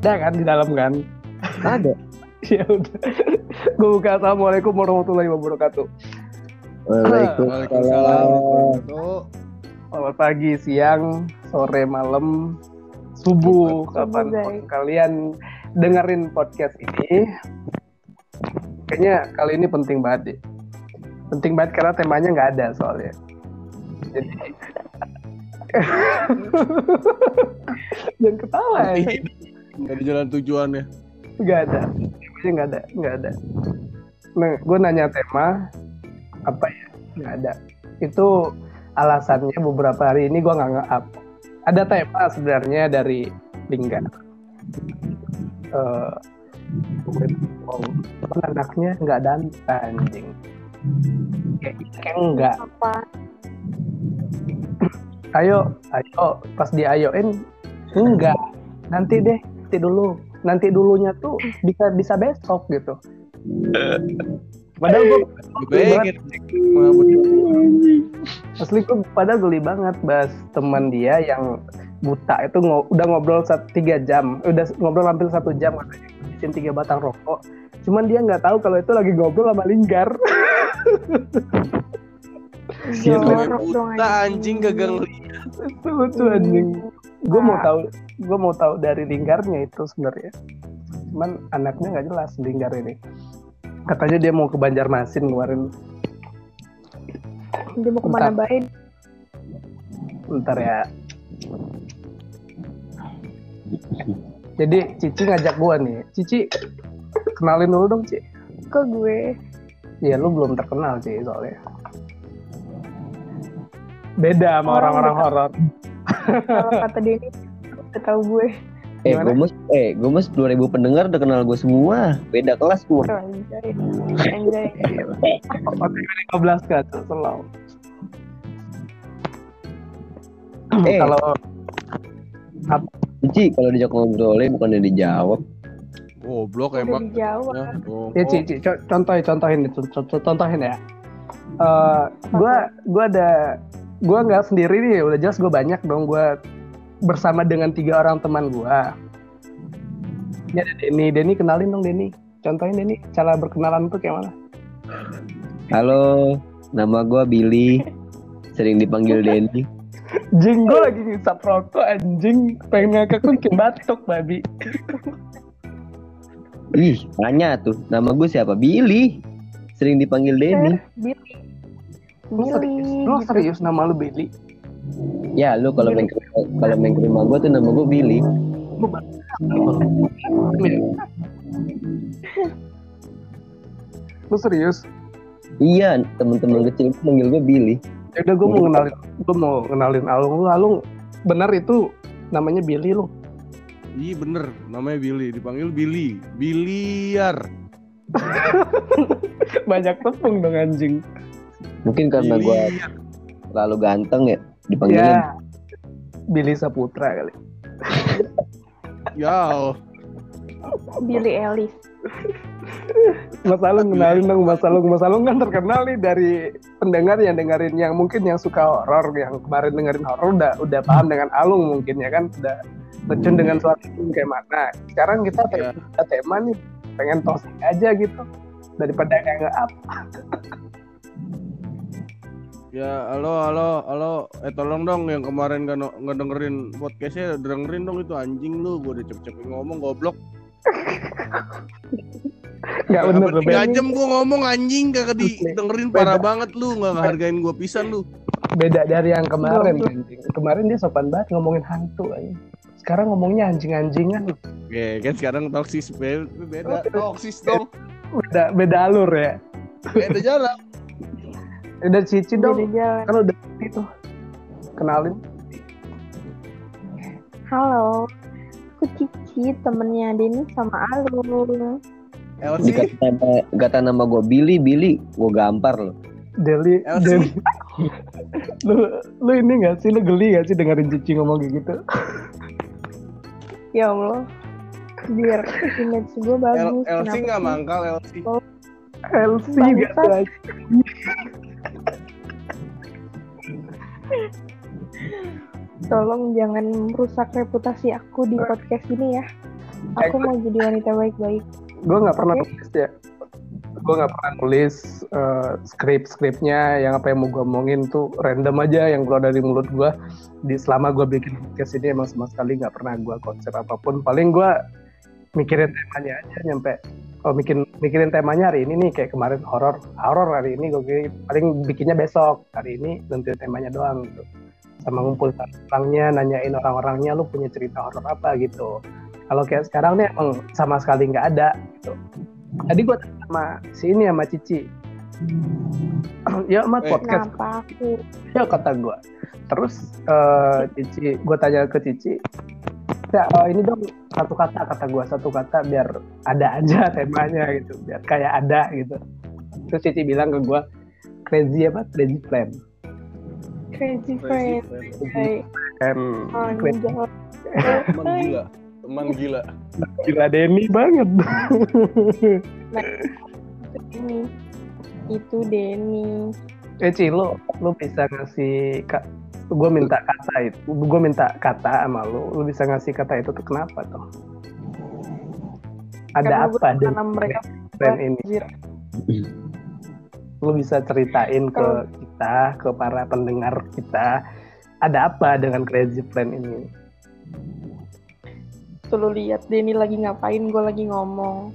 Ada kan di dalam kan? Ada. ya udah. Gue buka assalamualaikum warahmatullahi wabarakatuh. Waalaikumsalam. Tuh, Selamat pagi, siang, sore, malam, subuh, kapan kalian dengerin podcast ini. Kayaknya kali ini penting banget deh. Penting banget karena temanya nggak ada soalnya. Jadi jangan ketawa ya. Nggak di jalan tujuannya. Nggak ada. Temanya nggak ada, nggak ada. Nah, gue nanya tema apa ya? Nggak ada. Itu alasannya beberapa hari ini gue nggak nge-up. Ada tema sebenarnya dari Lingga. Eh, oh, anaknya nggak dan anjing. Kayak, kayak enggak. apa Ayo, ayo, pas diayoin enggak. Nanti deh, nanti dulu. Nanti dulunya tuh bisa bisa besok gitu. Padahal gue Pengen. asli gue padahal geli banget bahas teman dia yang buta itu ngo- udah ngobrol tiga jam udah ngobrol hampir satu jam katanya ngabisin tiga batang rokok cuman dia nggak tahu kalau itu lagi ngobrol sama linggar jorok dong Buta anjing gagal ngeliat. itu lucu anjing gue mau tahu gue mau tahu dari linggarnya itu sebenarnya cuman anaknya nggak jelas linggar ini katanya dia mau ke Banjarmasin kemarin dia mau ke mana baik Bentar ya. Jadi Cici ngajak gua nih. Cici kenalin dulu dong, Ci. ke gue Iya, lu belum terkenal, Ci, soalnya. Beda sama Orang orang-orang horor. kalau kata dia ini udah tahu gue Eh, Gimana? mas, eh, gue mas 2000 pendengar udah kenal gue semua. Beda kelas gue. anjay anjay Oke, 15 kan, selalu. Eh. Kalau Cici, kalau dijak ngobrolin bukannya dijawab. Goblok udah emang. dijawab Ya, goblok. ya Ci, Ci, co- contohin, contohin contohin ya. Eh, gua gua ada gua nggak sendiri nih, udah jelas gue banyak dong gua bersama dengan tiga orang teman gua. Ini ada Denny, Denny kenalin dong Denny. Contohin Denny, cara berkenalan tuh kayak mana? Halo, nama gue Billy. Sering dipanggil Denny. Jing, gue lagi ngisap rokok anjing, pengen ngakak tuh bikin batuk babi. Ih, tanya tuh. Nama gue siapa? Billy. Sering dipanggil Denny. Billy Lu serius, Billy lu gitu. serius nama lu Billy? Ya, lu kalau main kalau main ke rumah gue tuh nama gue Billy. Lu serius? Iya, temen-temen kecil gue manggil gue Billy. Ya udah gue mau kenalin, gue mau kenalin Alung. Lu Alung benar itu namanya Billy lu. Iya bener, namanya Billy, dipanggil Billy. Biliar. Banyak tepung dong anjing. Mungkin karena gue Biliar. terlalu ganteng ya, dipanggilnya Ya. Billy Saputra kali. Ya, Billy Ellis Mas Alung kenalin dong Mas Alung. Mas Alung kan terkenal nih dari pendengar yang dengerin yang mungkin yang suka horor, yang kemarin dengerin horor udah udah paham dengan Alung mungkin ya kan, udah terjun dengan suatu film kayak mana. Sekarang kita Iya. tema, tema nih pengen toxic aja gitu daripada kayak nggak up. ya halo halo halo. Eh tolong dong yang kemarin gak, nggak dengerin podcastnya dengerin dong itu anjing lu. Gue udah cepet-cepet ngomong goblok. Nggak bener loh, tiga jam gue ngomong anjing kagak Asli. didengerin parah banget lu nggak ngehargain gue pisan lu. beda dari yang kemarin anjing. Kemarin dia sopan banget ngomongin hantu anjing. Sekarang ngomongnya anjing-anjingan. Ya kan sekarang toksis be- beda toksis dong Beda beda alur ya. beda jalan. Udah Cici Beda dong. Kan udah itu. Kenalin. halo aku Cici temennya Denny sama Alung LC Dikata nama, kata nama gue Billy, Billy, gue gampar loh. Deli, LC. Deli. lu lu ini gak sih lu geli gak sih dengerin Cici ngomong kayak gitu? ya Allah biar image gue L- bagus LC nggak sih? mangkal LC. LC Bangsat. gak? Tolong jangan merusak reputasi aku di podcast ini ya. Aku mau jadi wanita baik-baik. gue nggak pernah Oke. nulis ya. Gue nggak pernah nulis eh, skrip skripnya yang apa yang mau gue omongin tuh random aja yang keluar dari mulut gue di selama gue bikin podcast ini emang sama sekali nggak pernah gue konsep apa pun. Paling gue mikirin temanya aja nyampe oh mikirin mikirin temanya hari ini nih kayak kemarin horor horor hari ini gue paling bikinnya besok. Hari ini nentuin temanya doang gitu. Sama ngumpul orangnya nanyain orang-orangnya lu punya cerita horor apa? gitu. Kalau kayak sekarang nih emang sama sekali nggak ada gitu. Tadi gue sama si ini sama Cici. Ya mat Eh. podcast. Kenapa aku? ya kata gue terus eh, Cici gue tanya ke Cici ya eh, ini dong satu kata kata gue satu kata biar ada aja temanya gitu biar kayak ada gitu terus Cici bilang ke gue crazy apa crazy plan Crazy Crazy friend. friend. Hai. and Oh, crazy. Teman gila. Teman gila. gila Denny banget Ini. Itu Denny. eh Ci lu lu bisa ngasih kak gue minta kata itu gue minta kata sama lu lu bisa ngasih kata itu tuh kenapa tuh ada Karena apa dengan tanam mereka brand ini lu bisa ceritain ke kita ke para pendengar kita ada apa dengan crazy plan ini Tuh lu lihat Denny lagi ngapain, gue lagi ngomong.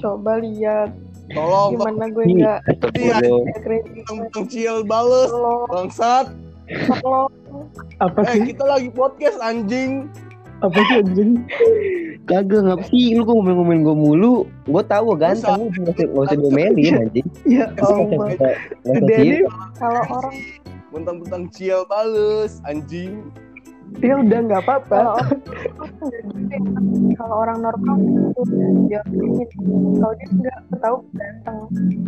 Coba lihat Tolong gimana gue nggak Iya. Crazy bales. Tolong, Bangsat. Apa Eh, sih kita lagi podcast anjing. apa sih anjing Kagak ngapa sih lu kok ngomel-ngomel gue mulu? Gue tahu gue ganteng, lu nggak usah diomelin anjing. ya Allah Denny sih. Kalau orang Mentang-mentang ciel bales anjing. Ya udah nggak apa-apa kalau orang normal gitu dia optimis. kalau dia nggak tahu ganteng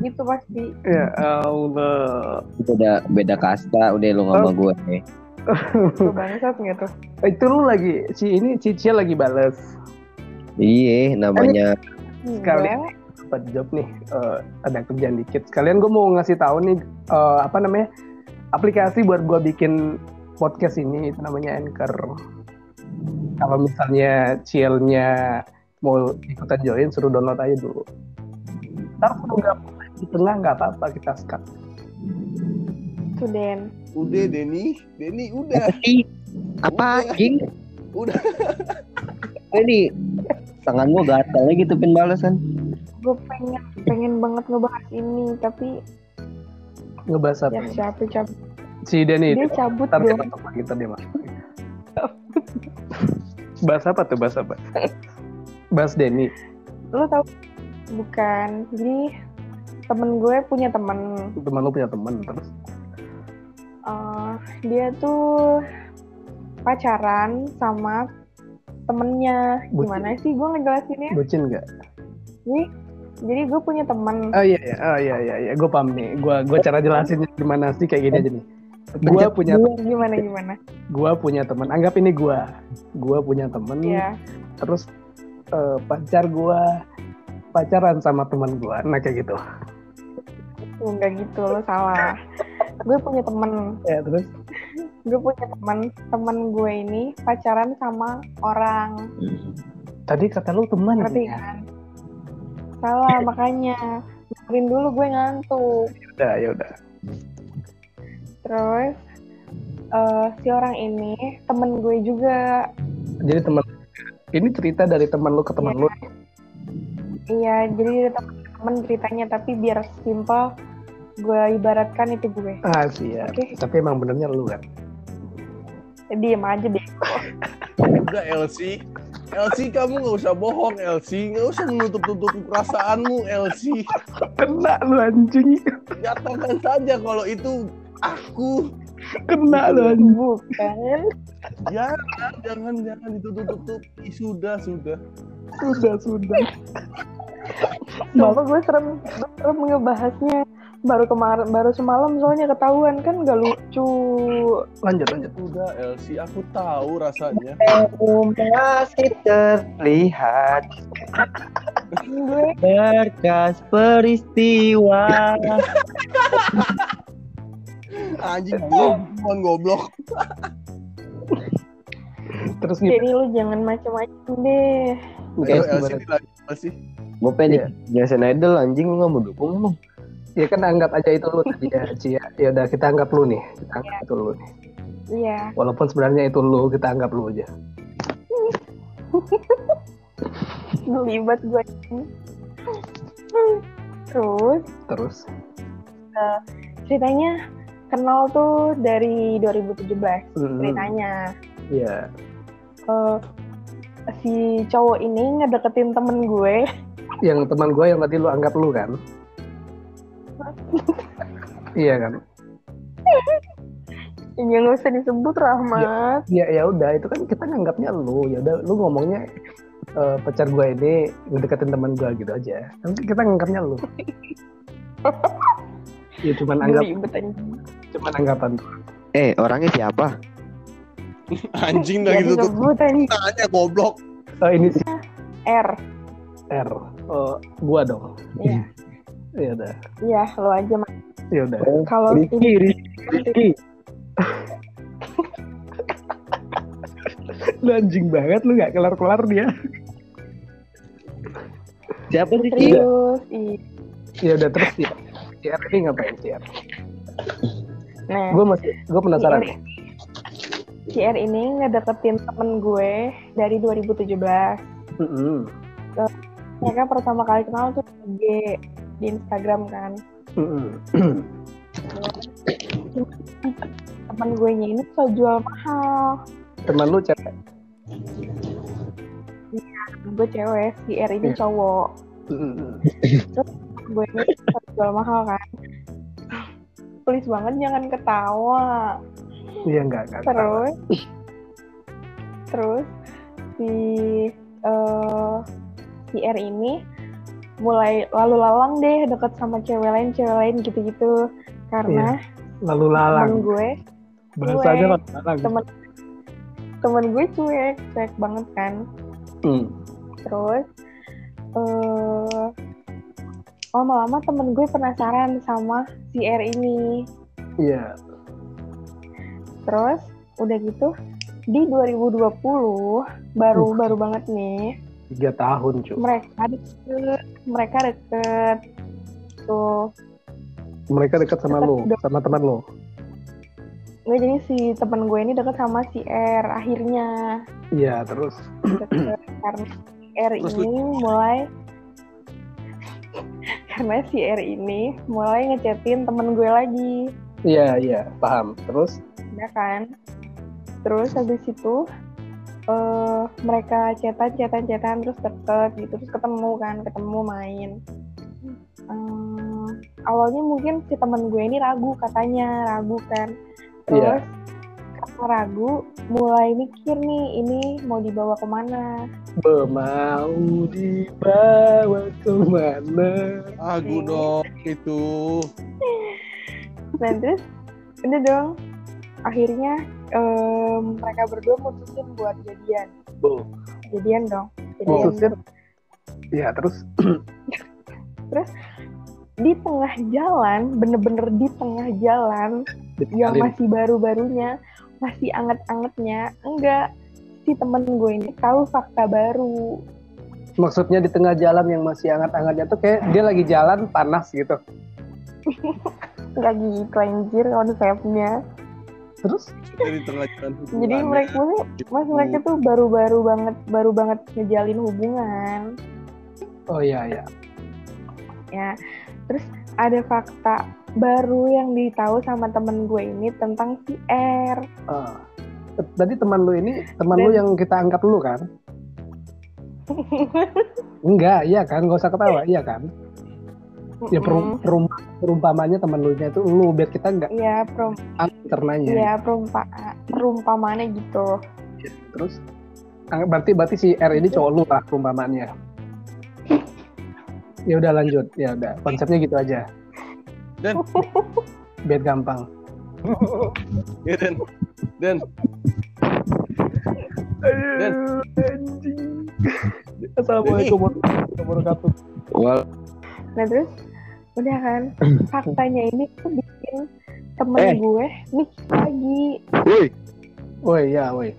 gitu pasti ya Allah Itu udah beda kasta, udah lu nggak sama gue. Eh. tuh bangsat nggak tuh itu lu lagi si ini Cici lagi bales Iya, namanya Sekali. Dapat job nih eh, ada kerjaan dikit sekalian gue mau ngasih tahu nih eh, apa namanya aplikasi buat gue bikin podcast ini itu namanya Anchor kalau misalnya chielnya mau ikutan join suruh download aja dulu ntar kalau nggak di tengah nggak apa-apa kita sekat tuh Den Udah Denny, Denny udah. apa anjing? Udah. Ini tangan gue gatal lagi tuh pin balasan. gue pengen pengen banget ngebahas ini tapi ngebahas apa ya siapa cabut si Denny dia itu. cabut ntar dong lagi ntar dia masuk lagi. bahas apa tuh bahas apa? Bahas Denny. Lo tau bukan. Jadi temen gue punya temen. Teman lu punya teman terus? Eh, dia tuh pacaran sama temennya. Bucin. gimana sih? Gue ngejelasinnya. Bucin nggak? Jadi jadi gue punya temen. Oh iya iya, oh iya iya, iya. gue paham nih. Gue gue cara jelasinnya gimana sih? Kayak gini aja nih. Gue punya gimana gimana gue punya teman. Anggap ini gue. Gue punya temen. ya Terus eh, pacar gue pacaran sama teman gue. Nah kayak gitu. enggak gitu lo salah gue punya temen Ya terus gue punya temen temen gue ini pacaran sama orang tadi kata lu teman. ngerti ya? kan salah makanya dengerin dulu gue ngantuk Udah ya udah. Terus eh, si orang ini temen gue juga Jadi teman ini cerita dari teman lu ke teman lu. iya jadi temen ceritanya tapi biar simple gue ibaratkan itu gue Ah siap. Oke. Tapi emang benernya lu kan. Diem aja deh Udah Elsie. Elsie kamu nggak usah bohong Elsie, nggak usah menutup-tutupi perasaanmu Elsie. Kena lu anjing. Nyatakan saja kalau itu aku. Kena anjing. bukan Jangan, jangan, jangan ditutup-tutupi. Sudah, sudah. Sudah sudah. Sumpah gue serem, serem ngebahasnya baru kemarin baru semalam soalnya ketahuan kan gak lucu Lanjut lanjut. Udah Elsie, aku tahu rasanya. Masih terlihat berkas peristiwa. Anjing goblok, goblok. Terus gimana? jadi lu jangan macam-macam deh Kayak LCD lagi apa sih? Gue pengen di Indonesian Idol anjing lu gak mau dukung emang. Ya kan anggap aja itu lu tadi ya, Ci. ya. Ya udah kita anggap lu nih. Kita anggap itu lu nih. Iya. Walaupun sebenarnya itu lu, kita anggap lu aja. Gelibat gue ini. Terus Terus ceritanya kenal tuh dari 2017 mm, ceritanya. Iya. Eh, si cowok ini ngedeketin temen gue Yang teman gue yang tadi lu anggap lu kan? iya kan? ya nggak usah disebut Rahmat Ya ya udah itu kan kita nganggapnya lu. Ya udah lu ngomongnya eh, pacar gue ini ngedeketin teman gue gitu aja. Kan kita nganggapnya lu. ya cuman anggap cuman anggapan tuh. Eh orangnya siapa? Anjing dah gitu tuh. Tanya goblok. Oh, ini si R R. Oh, gua dong. Iya. Ya udah. Iya lo aja Mas. Ya udah. kalau Rizky, ini Rizky, Rizky. Lu anjing banget lu nggak kelar-kelar dia. Siapa sih Ki? terus i- Ya udah terus ya. Si R ini ngapain si R? nah Gue masih gue penasaran. Si R, si R ini ngedeketin temen gue dari 2017 Mm-mm. mereka pertama kali kenal tuh di di Instagram kan Mm-mm. temen gue ini suka jual mahal Teman lu cewek. gue cewek si R ini Iya. cowok Mm-mm. Gue ini jual mahal kan please banget jangan ketawa Iya enggak enggak. terus terus si eh si R ini mulai lalu lalang deh deket sama cewek lain cewek lain gitu-gitu karena Lalu temen lalang. gue Bahasanya gue- lalu lalang. temen temen gue cuek cuek banget kan Hmm. terus eh lama-lama temen gue penasaran sama si R ini Iya. Terus udah gitu di 2020 baru Uh. baru banget nih Tiga tahun cu. mereka deket mereka deket tuh Mereka dekat sama lu, Deket. sama teman lu. nggak jadi si temen gue ini deket sama si R akhirnya Iya terus. deket karena si R Terus ini mulai karena si R ini mulai ngechatin temen gue lagi. Iya iya paham. Terus? Ya kan? Terus habis itu eh mereka chatan chatan chatan terus deket gitu terus ketemu kan ketemu main. Em, awalnya mungkin si teman gue ini ragu katanya ragu kan. Iya. terus karena ragu mulai mikir nih ini mau dibawa ke mana Be, mau dibawa ke mana? Aku dong itu. nah terus udah dong akhirnya em, mereka berdua mutusin buat jadian Bu. jadian dong jadian Mutusin? Iya terus. di tengah jalan, bener-bener di tengah jalan yang masih baru-barunya, masih anget-angetnya, enggak si temen gue ini tahu fakta baru. Maksudnya di tengah jalan yang masih hangat-hangatnya tuh kayak dia lagi jalan panas gitu. Enggak gitu anjir konsepnya. Terus. Jadi hubungannya. mereka mas mereka tuh baru-baru banget baru banget ngejalin hubungan. oh iya iya. Ya. Terus ada fakta baru yang ditahu sama temen gue ini tentang si R. Ah. Tadi teman lu ini teman lu Dan- yang kita anggap lu kan? Enggak, iya kan? Gak usah ketawa, iya kan? Ya perum, perum, perumpamannya teman lu itu lu biar kita nggak Iya, perum ternanya. Iya, perumpa perumpamannya gitu. Terus ah, berarti berarti si R ini cowok lu lah perumpamannya. Ya udah lanjut, ya udah konsepnya gitu aja. Dan Biar gampang. ya Dan. Dan Dan. anjing. Assalamualaikum warahmatullahi wabarakatuh. Wal Nah terus udah kan faktanya ini tuh bikin temen Eh. gue nih lagi Woi, Woi, ya, woi.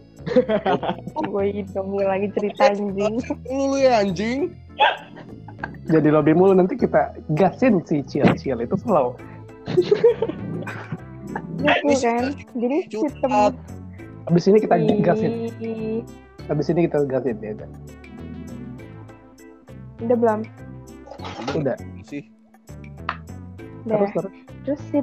gue itu gue lagi cerita anjing Lu ya anjing. Jadi lobby mulu nanti kita gasin si Ciel-Ciel itu slow. gitu kan jadi si temen Habis ini kita gasin. si- Habis ini kita gasin ya. udah. udah belum Udah. Sih. udah Terus terus. terus si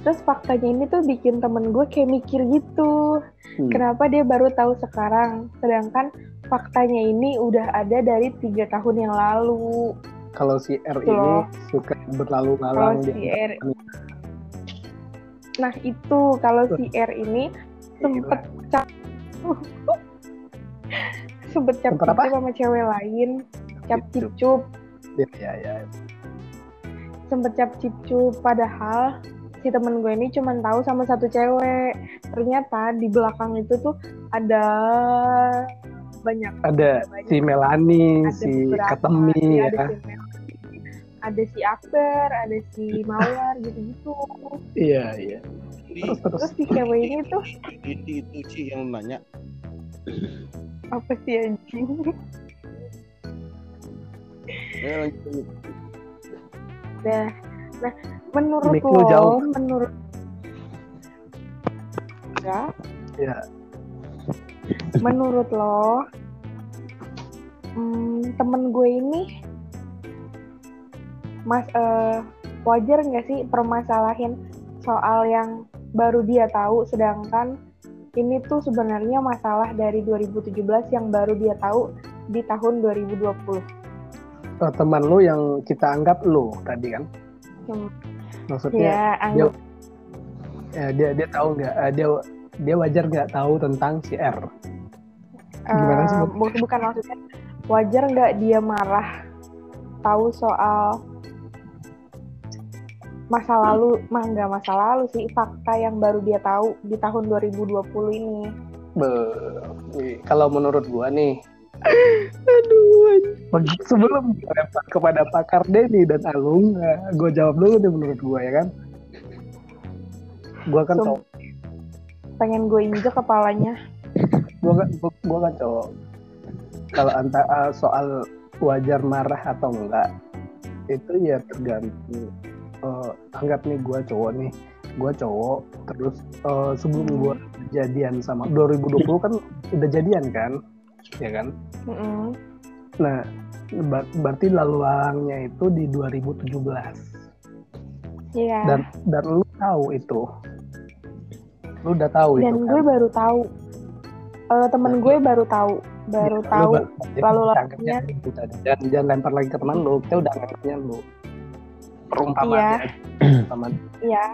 terus faktanya ini tuh bikin temen gue kayak mikir gitu Hmm. kenapa dia baru tahu sekarang sedangkan faktanya ini udah ada dari tiga tahun yang lalu Kalau si R ini loh. suka kalau berlalu-lalang si di R nah itu kalau si R ini sempet cap sempet cap Sempet apa? sama cewek lain. Cap cicup Ya, ya, ya. sempet cap cicup padahal si temen gue ini cuma tahu sama satu cewek. Ternyata di belakang itu tuh ada banyak Ada banyak. si Melani, ada si Katemi ya. ada si ada si Akbar ada si Mawar gitu-gitu Iya, iya. Terus terus. terus si cewek ini tuh itu itu sih yang nanya. apa sih anjing Eh. Nah, nah menurut lo, jauh. menurut ya, Ya. Menurut lo, hmm, temen gue ini, mas eh, wajar nggak sih permasalahin soal yang baru dia tahu, sedangkan ini tuh sebenarnya masalah dari 2017 yang baru dia tahu di tahun 2020. Oh, teman lu yang kita anggap lu tadi kan? Hmm. Maksudnya Ya, anggap ya, dia dia tahu nggak? eh, dia dia wajar nggak tahu tentang si R? Gimana sih, Eh, Bu? bu- bukan maksudnya. Wajar nggak dia marah tahu soal masa lalu? Mah nggak masa lalu sih fakta yang baru dia tahu di tahun 2020 ini. Be- kalau menurut gua nih, aduh, sebelum lempar kepada pakar Denny dan Alung, eh, gua jawab dulu nih menurut gua ya kan. Gua kan Sum- cowok, pengen gue injek kepalanya gua kan, gua, gua kan cowok. Kalau antara soal wajar marah atau enggak, itu ya tergantung. Eh, anggap nih gua cowok nih, gua cowok, terus eh, sebelum gua jadian sama 2020 kan udah jadian kan, ya kan? Mm-mm. Nah, ber- berarti lalu itu di 2017 Iya dan dan lu tahu itu, lu udah tahu dan itu gue kan? baru tahu Eh, temen gue baru tahu baru Ya, tahu lalu tadi. Dan jangan lempar lagi ke teman lu, kita udah anggapnya lu perumpamaan Iya. aja. Perumpamaan. iya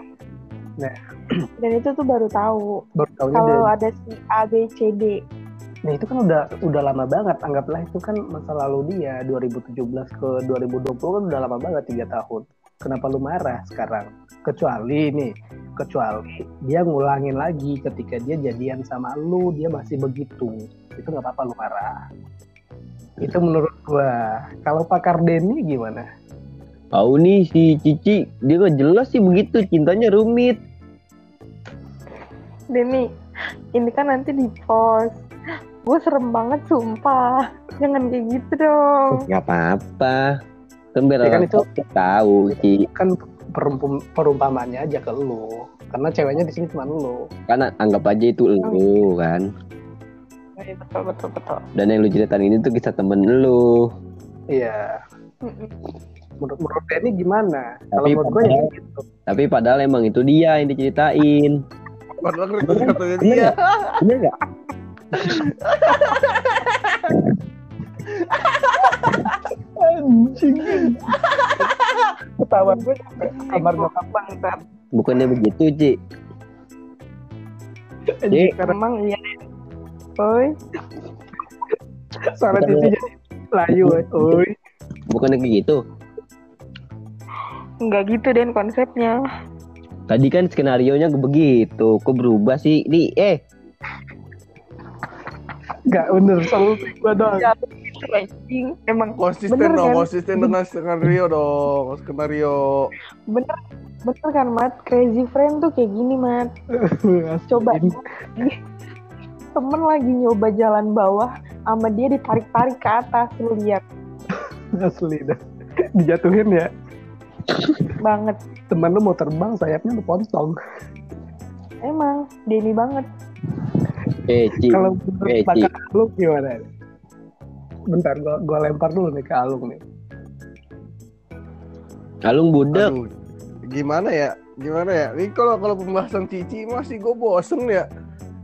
Nah. dan itu tuh baru tahu baru kalau dari- ada si A B C D Nah itu kan udah udah lama banget. Anggaplah itu kan masa lalu dia 2017 ke 2020 kan udah lama banget tiga tahun. Kenapa lu marah sekarang? Kecuali nih, kecuali dia ngulangin lagi ketika dia jadian sama lu, dia masih begitu. Itu nggak apa-apa lu marah. Itu menurut gua. Kalau pakar Denny gimana? Tahu nih si Cici, dia gak jelas sih begitu, cintanya rumit. Demi, ini kan nanti di post. Gue serem banget sumpah. Jangan kayak gitu dong. Gak apa-apa. Kan biar Ya kan itu- tahu Ci. Kan perumpum, perumpamaannya aja ke lu. Karena ceweknya di sini cuma lu. Kan anggap aja itu lu kan. Iya, betul betul betul. Dan yang lu ceritain ini tuh kisah temen lu. Iya. Menurut, menurut Denny gimana? Kalau Tapi menurut gua ya padahal- gitu. Tapi padahal emang itu dia yang diceritain. Padahal Bener dia. Bener? Anjing. Ketawa gue sampai kamar nyokap bangsat. Bukannya begitu, Ci. Karena Emang iya. Oi, suara TV jadi layu. Oi. Bukannya kayak gitu. nggak gitu Den konsepnya. Tadi kan skenario nya begitu. Kok berubah sih? Nih, eh. Gak bener, selalu gue doang. Anjing. Emang Konsisten Bener dong, kan? konsisten dengan skenario dong, skenario. bener bener kan Mat? Crazy friend tuh kayak gini Mat. Coba. temen lagi nyoba jalan bawah sama dia ditarik-tarik ke atas lu lihat asli dah dijatuhin ya banget teman lu mau terbang sayapnya lu potong emang Denny banget Eh, kalau menurut Eh, Alung gimana bentar gua, gua lempar dulu nih ke Alung nih Kalung budek. Aduh, gimana ya? Gimana ya? Ini kalau kalau pembahasan Cici masih gue bosen ya.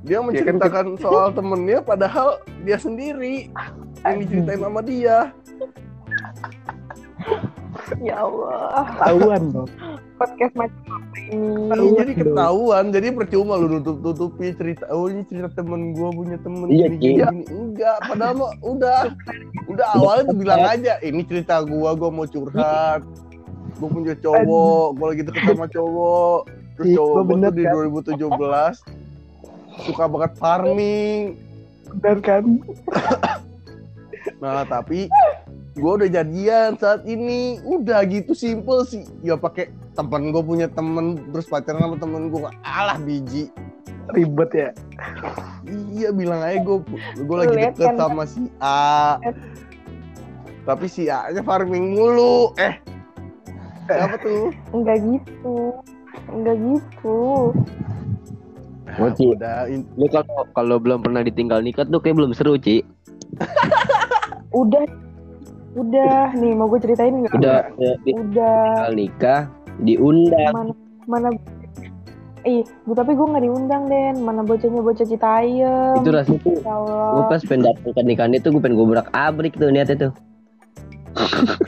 Dia kan menceritakan soal temennya padahal dia sendiri yang diceritain sama dia. ya Allah tahuan dong podcast macam apa ini Ini jadi ketahuan, jadi percuma lu nutup tutupi cerita. Oh ini cerita temen gua punya temen Iya, gini, gini. Enggak, padahal mah udah, udah awalnya tuh bilang aja. Ini cerita gua, gua mau curhat. Gua punya cowok, gua lagi deket sama cowok. Terus Iya, cowok bener, tuh di kan? 2017 suka banget farming. benar kan Nah tapi gue udah jadian saat ini. Udah gitu simple sih. Ya pakai temen gue punya temen terus pacaran sama temen gue alah biji. Ribet ya? Iya bilang aja gue gue lagi deket kan. sama si A. Tapi si A nya farming mulu. Eh. Apa tuh? Enggak gitu. Enggak gitu. Oh, Ci. udah in- Lu kalau kalau belum pernah ditinggal nikah tuh kayak belum seru, Ci. udah udah nih mau gue ceritain nggak Udah udah udah ditinggal nikah, diundang. mana mana Ih, gua, tapi gue nggak diundang Den. Mana bocahnya bocah Citayam. Itu rasanya tuh Ya gue pas pengen datang ke nikahan itu gue pengen gobrak abrik tuh niatnya tuh.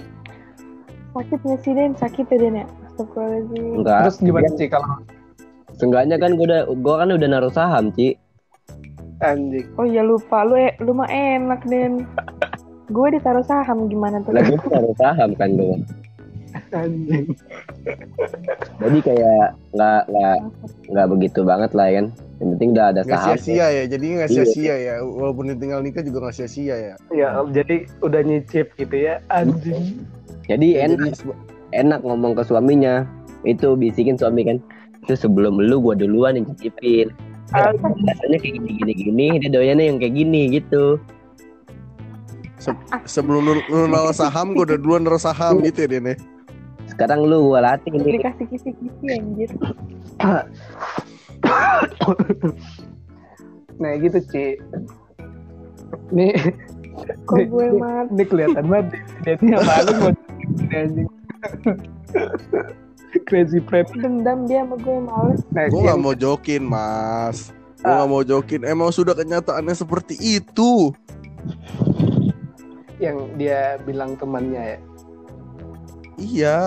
Sakit nggak sih Den? Sakit ya Den ya? Astagfirullahaladzim. Enggak. terus gimana sih kalau Seenggaknya kan gue udah gue kan udah naruh saham, Ci. anjing Oh iya lupa. Lu eh, lu mah enak Den. Gue ditaruh saham gimana tuh? Lagi tuh naruh saham kan gue. anjing Jadi kayak nggak nggak nggak begitu banget lah kan. Yang penting udah ada saham. sia-sia ya jadi nggak Iya. sia-sia ya walaupun ditinggal nikah juga nggak sia-sia ya ya jadi udah nyicip gitu ya anjing Jadi enak enak ngomong ke suaminya. Itu bisikin suami kan. Itu sebelum lu gue duluan yang cicipin. Rasanya kayak gini gini gini. Dia doyannya yang kayak gini gitu. Sebelum lu, lu naruh saham gue udah duluan naruh saham gitu ya Den ya? Sekarang lu gue latih nih. Dikasih kisi-kisi anjir. nah gitu Ci nih Kok nih- gue nih- mat? ini kelihatan banget dia ini apa lu mau ini anjing crazy prep Dendam dia sama gue males. nah Gue yang- nggak mau jokin mas Gue Ah. nggak mau jokin Emang sudah kenyataannya seperti itu yang dia bilang temannya ya? Iya.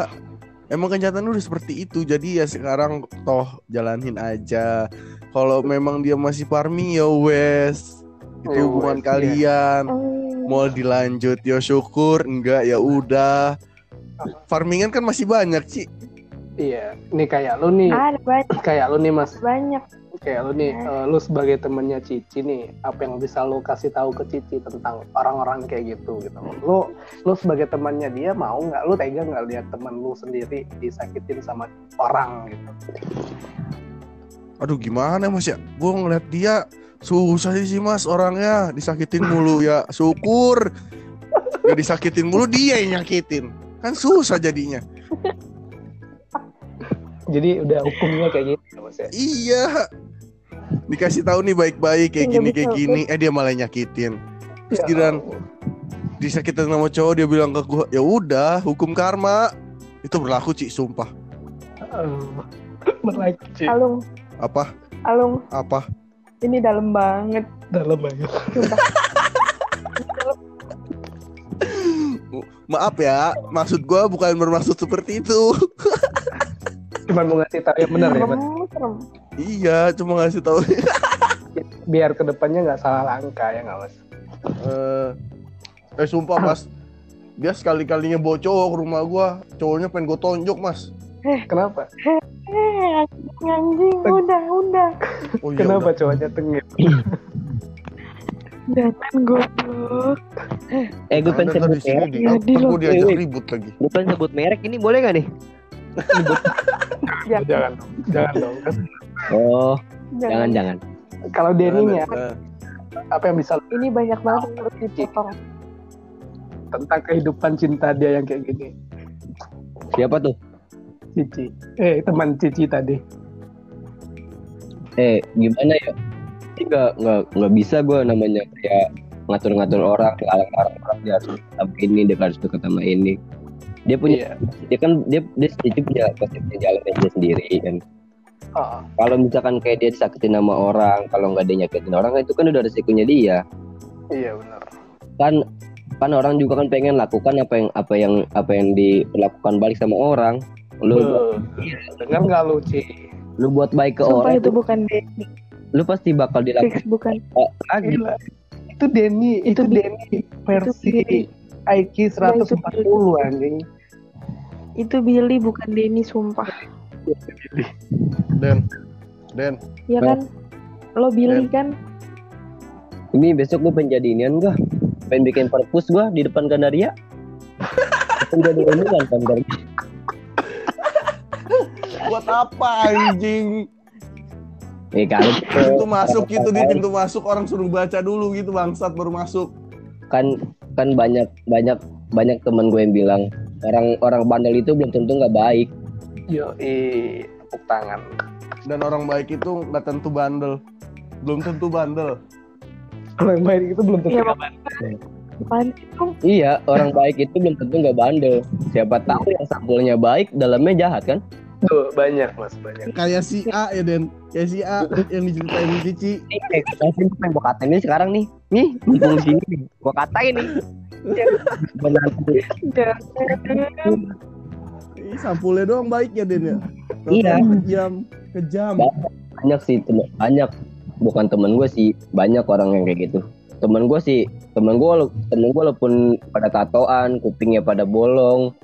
Emang kenyataannya udah seperti itu. Jadi ya sekarang toh jalanin aja. Kalau memang dia masih farming ya wes. Itu Ya hubungan wes, kalian. Hmm, Mau dilanjut ya syukur. Enggak ya udah. Farmingan kan masih banyak sih iya. Nih kayak lu nih. Banyak. Kayak lu nih mas. Banyak. Kayak lu nih eh, lu sebagai temennya Cici nih apa yang bisa lu kasih tahu ke Cici tentang orang-orang kayak gitu gitu. Lu lu sebagai temannya dia mau nggak? Lu tega nggak lihat temen lu sendiri disakitin sama orang gitu? Aduh gimana mas ya? Gue ngeliat dia Susah sih mas orangnya. Disakitin mulu ya. Syukur. Gak disakitin mulu dia yang nyakitin. Kan susah jadinya. Jadi udah hukumnya kayak gitu mas ya? Iya Dikasih tahu nih baik-baik kayak Nggak gini kayak gini. Eh dia malah nyakitin. Terus Ya giliran disakitin sama cowok dia bilang ke gue Ya udah hukum karma. Itu berlaku Ci sumpah. Aduh. Berlaku Ci. Alung, Apa? Alung, Apa? ini dalam banget. dalam banget. Maaf ya Maksud gue bukan bermaksud seperti itu. Cuman mau ngasih tahu yang benar ya mas. Iya cuma ngasih tahu biar ke depannya nggak salah langkah ya nggak mas eh eh sumpah mas dia sekali kalinya bawa cowok ke rumah gua cowoknya pengen gue tonjok mas kenapa Eh, anjing, anjing, udah, udah. oh iya kenapa udah. cowoknya tengil Jangan goblok. Eh gue pengen sebut di sini merek. di Ya, di gue diajak eh, ribut lagi Gue pengen sebut merek ini boleh gak nih? Jangan, jangan dong jangan dong Oh jangan jangan. kalau Deninya Nah, apa yang bisa Ini banyak banget yang harus dipotong. tentang kehidupan cinta dia yang kayak gini Siapa tuh? Cici eh teman Cici tadi Eh, gimana ya? Ini nggak nggak nggak bisa gue namanya kayak ngatur-ngatur orang, larang-larang orang dia harus sama ini, dia harus dekat sama ini. Dia punya, iya dia kan dia dia Cici punya pasti punya jalannya dia sendiri kan. Oh, Kalau misalkan kayak dia disakitin sama orang, kalau nggak dia nyakitin orang itu kan udah resikonya dia. iya benar Kan kan orang juga kan pengen lakukan apa yang apa yang apa yang dilakukan balik sama orang. Lu dengar nggak lu Ci lu buat baik ke Sumpah orang, itu bukan Denny. lu pasti bakal dilakukan Fix bukan. lagi. Gila. itu Denny itu, Itu Denny versi. IQ 140 anjing Itu Billy bukan Denny sumpah. Den, Den, Ya kan? Lo Billy kan? Ini besok gue pengen jadi inian gua Pengen bikin perpus gua di depan Gandaria Pengen jadi omongan kan dari buat apa anjing? Eh kalau Pintu masuk gitu di pintu masuk orang suruh baca dulu gitu bangsat baru masuk. kan kan banyak banyak banyak teman gue yang bilang orang orang bandel itu belum tentu nggak baik. Yo tepuk tangan Dan orang baik itu nggak tentu bandel. Belum tentu bandel. orang baik itu belum tentu Iya, Bang? Iya orang baik itu belum tentu nggak bandel. Siapa tahu yang sampulnya baik dalamnya jahat kan? Tuh, banyak mas banyak Kayak si A ya Den. Kayak si A yang diceritain Cici. Ini kasih pengen gue katain ini sekarang nih. Nih mumpung di sini nih. Gue katain nih. Benar. Sampulnya doang baik ya Den ya. Iya. Kejam, kejam. banyak sih temen banyak bukan temen gue sih banyak orang yang kayak gitu temen gue sih temen gue temen gue walaupun pada tatoan kupingnya pada bolong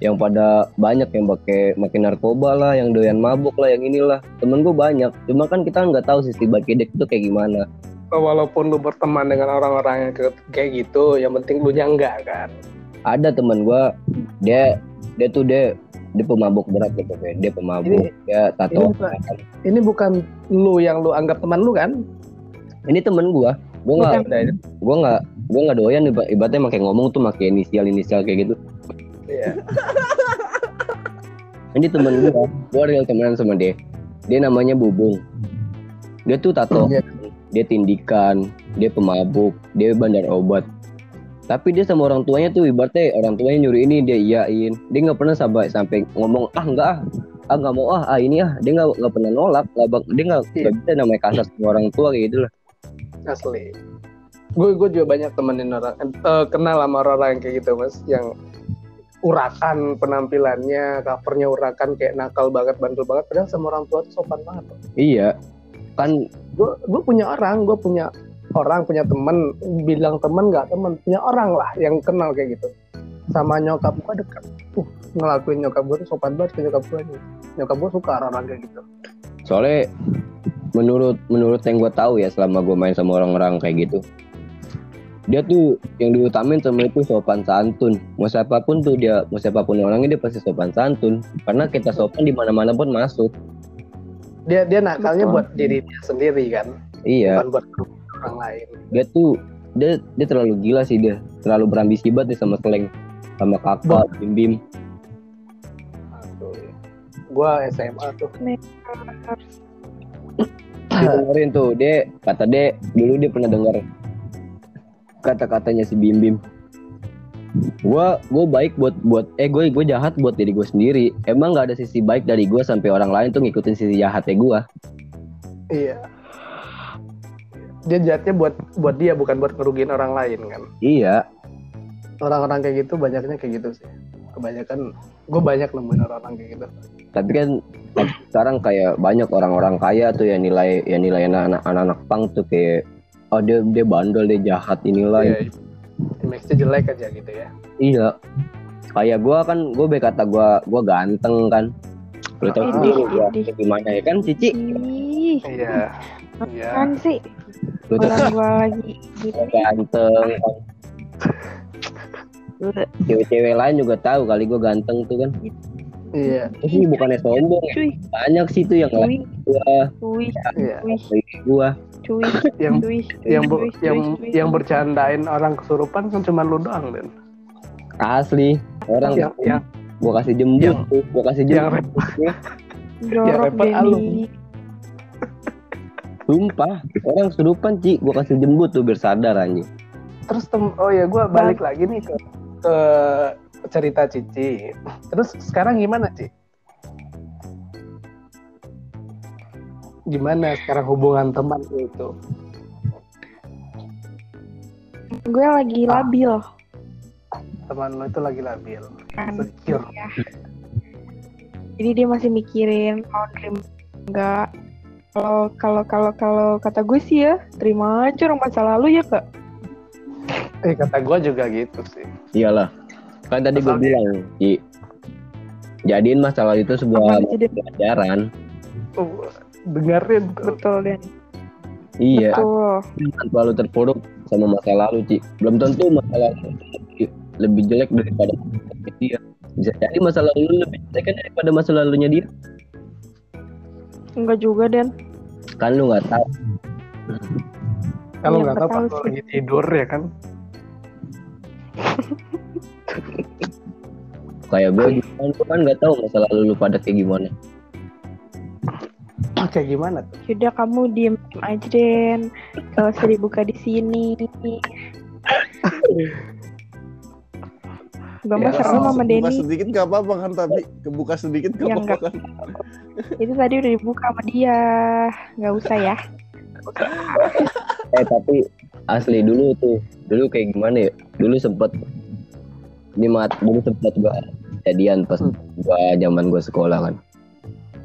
yang pada banyak yang pakai makin narkoba lah yang doyan mabuk lah yang inilah temen gue banyak cuma kan kita nggak tahu sisi dia itu kayak gimana walaupun lu berteman dengan orang-orang yang kayak gitu yang penting lu nya enggak kan ada temen gue dia dia tuh dia dia pemabuk berat gitu kayak dia pemabuk dia tato. ini bukan, ini bukan lu yang lu anggap teman lu kan? Ini temen gue gue nggak gue nggak gue nggak doyan iba- ibaratnya pakai ngomong tuh pakai inisial inisial kayak gitu. Iya. ini temen gue gue real temenan sama dia. Dia namanya Bubung. Dia tuh tato. Iya. dia tindikan dia pemabuk dia bandar obat tapi dia sama orang tuanya tuh ibaratnya orang tuanya nyuruh ini dia iyain. Dia nggak pernah sampai sampai ngomong ah nggak ah. Ah nggak mau ah ah ini ah. Dia nggak nggak pernah nolak nggak bak- dia nggak nggak bisa namanya kasar sama orang tua kayak gitu lah asli. Gue gue juga banyak temenin orang eh, kenal sama orang yang kayak gitu mas. Yang urakan penampilannya covernya urakan kayak nakal banget bandel banget. Padahal sama orang tua tuh sopan banget. Iya. Kan gue gue punya orang gue punya orang punya temen bilang temen nggak temen punya orang lah yang kenal kayak gitu. Sama nyokap gue dekat uh ngelakuin nyokap gue tuh sopan banget ke nyokap gue nih. Nyokap gue suka orang-orang kayak gitu. Soalnya menurut menurut yang gue tahu ya selama gue main sama orang-orang kayak gitu dia tuh yang diutamain sama itu sopan santun. Mau siapa pun tuh dia mau siapa pun orangnya dia pasti sopan santun. Karena kita sopan di mana mana pun masuk. Dia dia nakalnya buat diri dia sendiri kan? Iya. Bukan buat orang lain. Dia tuh dia dia terlalu gila sih dia. Terlalu berambisi banget dia sama seleng sama kakak bim bim. Gue SMA tuh. Dengerin tuh dia kata dia dulu dia pernah denger kata-katanya si bim bim. Gua gua baik buat buat eh gue gue jahat buat diri gue sendiri. Emang nggak ada sisi baik dari gue sampai orang lain tuh ngikutin sisi jahatnya gue Iya. Dia jahatnya buat buat dia bukan buat ngerugiin orang lain kan. iya Orang-orang kayak gitu banyaknya kayak gitu sih. Kebanyakan gue banyak nemuin orang-orang kayak gitu. tapi kan sekarang kayak banyak orang-orang kaya tuh yang nilai yang nilai anak anak pang tuh kayak oh dia dia bandel dia jahat inilah Iya. Image-nya jelek aja gitu ya. iya kayak gue kan gue berkata gue gue ganteng kan lu tau sendiri gue gimana ya kan cici Iya. Iya. kan sih orang gua lagi gitu. ganteng cewek-cewek lain juga tahu kali gue ganteng tuh kan Iya. Itu sih bukannya sombong ya Cuy, banyak sih tuh yang Iya. wih, gue cuy yang cuy yang cuy, yang cuy. yang bercandain orang kesurupan kan cuma lu doang dan Asli. Orang yang yang gua kasih jembut yang- tuh, gua kasih yang jembut. jorok repot alum. Sumpah, orang kesurupan Ci, gua kasih jembut tuh biar sadar anjing. terus tem oh ya gue balik lagi nih ke ke cerita Cici. Terus sekarang gimana Ci? Gimana sekarang hubungan teman itu? Gue lagi labil. Teman lu itu lagi labil. Kan Insecure. ya. jadi dia masih mikirin mau terima enggak kalau kalau kalau kalau kata gue sih ya terima aja orang masa lalu ya kak eh kata gue juga gitu sih Iyalah. Kan tadi dia- bilang, Ci. Jadiin masalah itu sebuah pelajaran. tuh dengerin betul dan Iya. betul Jangan terlalu terpuruk sama masa lalu, Ci. Belum tentu masa lalu lebih- lebih jelek daripada dia. Bisa jadi masa lalu lu lebih jelek kan daripada masa lalunya dia. Enggak juga dan Kan lu nggak tahu. kalau Iya, nggak tahu pas lu lagi tidur ya kan? Kayak gue juga kan, kan nggak tahu masa lalu lu pada kayak gimana. kayak gimana tuh? Yaudah kamu diem aja Den. Gak usah dibuka di sini Gue mah Ya, seru sama Kebuka Denny sedikit gak apa-apa kan tapi kebuka sedikit gak Ya, apa-apa kan. Itu tadi udah dibuka sama dia Gak usah ya Eh tapi asli dulu tuh, dulu kayak gimana ya? Dulu sempet ini mat, dulu sempet gua jadian pas Hmm. gua zaman gua sekolah kan.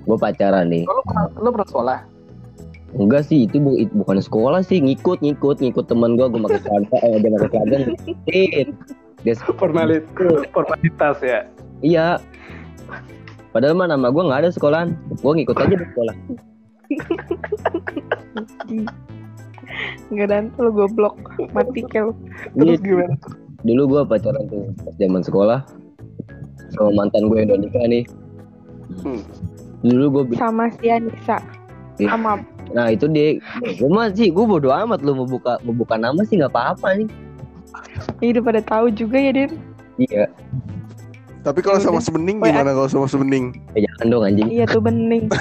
Gua pacaran nih. lu pernah lu pernah sekolah Enggak sih, itu bu- itu bukan sekolah sih, ngikut ngikut ngikut teman gua, gua pakai celana, eh dia pakai celana. Dia formalitas formalitas ya iya. Padahal mah nama gua nggak ada sekolahan, gua ngikut aja di sekolah. Enggak dan lu goblok Mati lu terus Iya, gimana dulu gua pacaran tuh pas zaman sekolah sama mantan gue yang udah nikah nih. Hmm. Dulu bi- Sama si Anissa Iya. Sama Nah itu dia, gue mah sih, gue bodo amat lu mau buka mau buka nama sih nggak apa-apa nih. Ini udah pada tahu juga ya Den Iya, Tapi kalau sama sebening gimana kalau sama sebening? ya jangan dong anjing. Iya tuh bening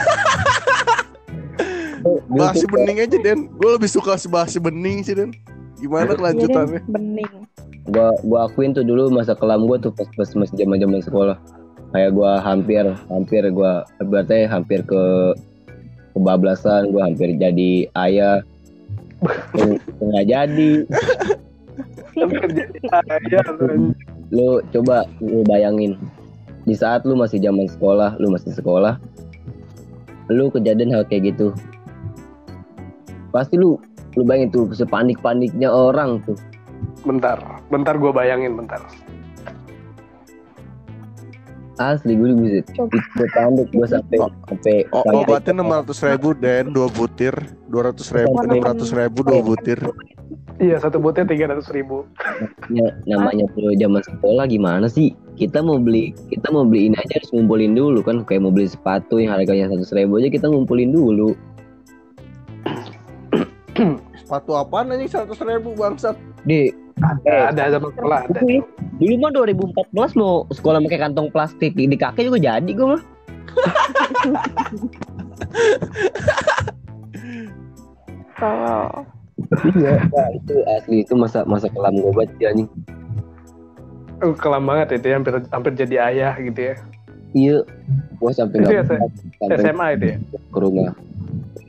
Bahas si bening aja Den. Gue lebih suka bahas si bening sih Den. Gimana Iya kelanjutannya? Den Bening Gua gua akuin tuh dulu masa kelam gue tuh pas pas masih zaman zaman sekolah. Kayak gua hampir hampir gua berarti hampir ke kebablasan, gua hampir jadi ayah. Nggak jadi. Lu coba lu bayangin di saat lu masih zaman sekolah, lu masih sekolah, lu kejadian hal kayak gitu. Pasti lu lu bayangin tuh sepanik-paniknya orang tuh. bentar bentar gue bayangin bentar Asli gue Coba. gue panik gue sampai Oh. sampai Oh, obatnya enam ratus ribu Den, dua butir, dua ratus ribu, enam ratus ribu dua butir. iya satu butir tiga ratus ribu namanya, namanya tuh zaman sekolah gimana sih kita mau beli kita mau beli ini aja harus ngumpulin dulu kan kayak mau beli sepatu yang harganya seratus ribu aja kita ngumpulin dulu Sepatu apaan anjing seratus ribu bangsat? di ada ada zaman sekolah ada. Dulu mah 2014 mau sekolah pakai kantong plastik. Di kaki juga jadi gue mah. Kalau iya. Wah, itu asli itu masa masa kelam gue banget ya anjing. Oh, kelam banget itu ya, hampir hampir jadi ayah gitu ya. Iya. Gue sampai Itu nggak ya, saya- sampai SMA itu ya? ke rumah.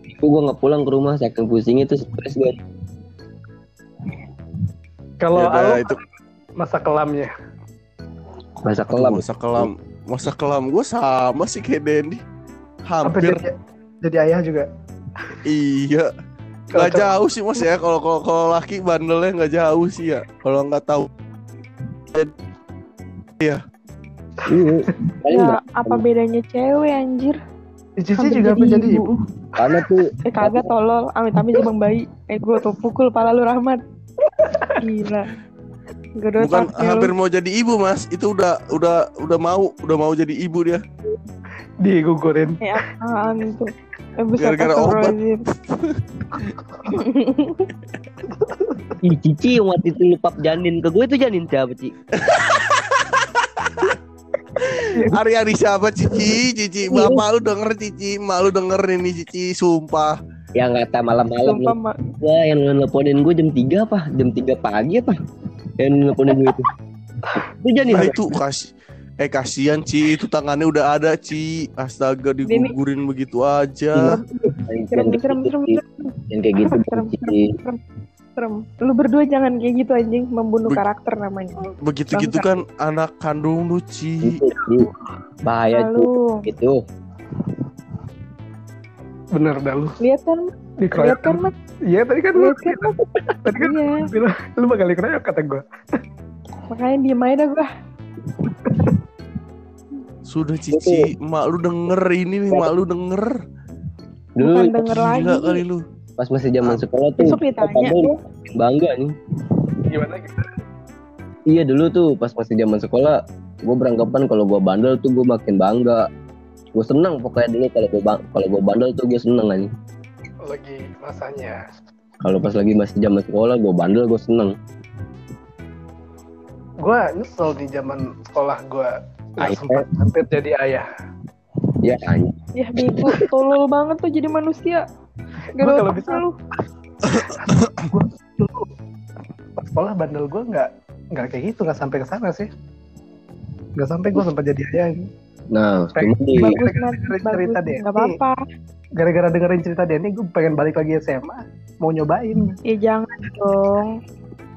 Itu gue nggak pulang ke rumah saking pusingnya tuh stres gue kalau Ya itu. masa kelamnya masa Aduh, kelam. Masa kelam, masa kelam. Gue sama sih kayak Dendi. hampir. jadi, jadi ayah juga? Iya. Kalau Gak jauh sih mas ya. Kalau kalau kalau laki bandelnya nggak jauh sih ya. Kalau nggak tahu. Iya. Paling ya apa bedanya cewek anjir? Cici Hampir juga hampir jadi ibu. karena tuh Eh kagak tolol. Amit amit bang bayi. Eh gue tuh pukul pala lu Rahmat Gila ada bukan lu. hampir mau jadi ibu mas. Itu udah udah udah mau udah mau jadi ibu dia. digugurin Eh apaan itu Gara-gara obat. Ih, Cici yang waktu itu lupap janin ke gue itu janin siapa Ci? Ari-ari siapa Cici? Cici, bapak lu denger Cici, mak lu denger ini Cici, sumpah. Yang kata malam-malam Sumpah, Mak. gue yang nelponin gue jam 3 apa? Jam 3 pagi apa? Yang nelponin gue itu. Itu janin. Nah ya? itu kasih Eh kasihan Ci, itu tangannya udah ada Ci. Astaga digugurin begitu aja. Serem, serem, serem, serem, Yang kayak gitu serem, Cici. Serem. Lu berdua jangan kayak gitu anjing, membunuh Be- karakter namanya. Begitu gitu kan anak kandung lu Ci. Bahaya. Lalu, Gitu. Bener dah lu. lihat kan, Dikeroyok lihat kan, Mas. Iya tadi kan lu kan, tadi kan Iya, bilang lu bakal dikeroyok kata gue. makanya diem aja dah gua. Sudah Cici, mak lu denger ini nih, mak lu denger. Bukan denger lagi. Gila kali lu. Pas masih zaman sekolah tuh papa gue bangga nih. Gimana gitu? Iya dulu tuh pas masih zaman sekolah gue beranggapan kalau gue bandel tuh gue makin bangga. Gue seneng pokoknya dulu kalau gue kalau gue bandel tuh gue seneng aja. Lagi masanya. Kalau pas lagi masih zaman sekolah gue bandel gue seneng. Gue nyesel di zaman sekolah gue Ayah. sempat hampir jadi ayah. Ya anjing. Ya bego, tolol banget tuh jadi manusia. Gak kalau bisa- lu. Dulu pas sekolah bandel gue nggak nggak kayak gitu nggak sampai ke sana sih. Nggak sampai gue sempat jadi ayah. Nah di dengerin Bagus. cerita deh. Gak apa-apa. Gara-gara dengerin cerita Denny gue pengen balik lagi SMA. Mau nyobain. Ya jangan dong.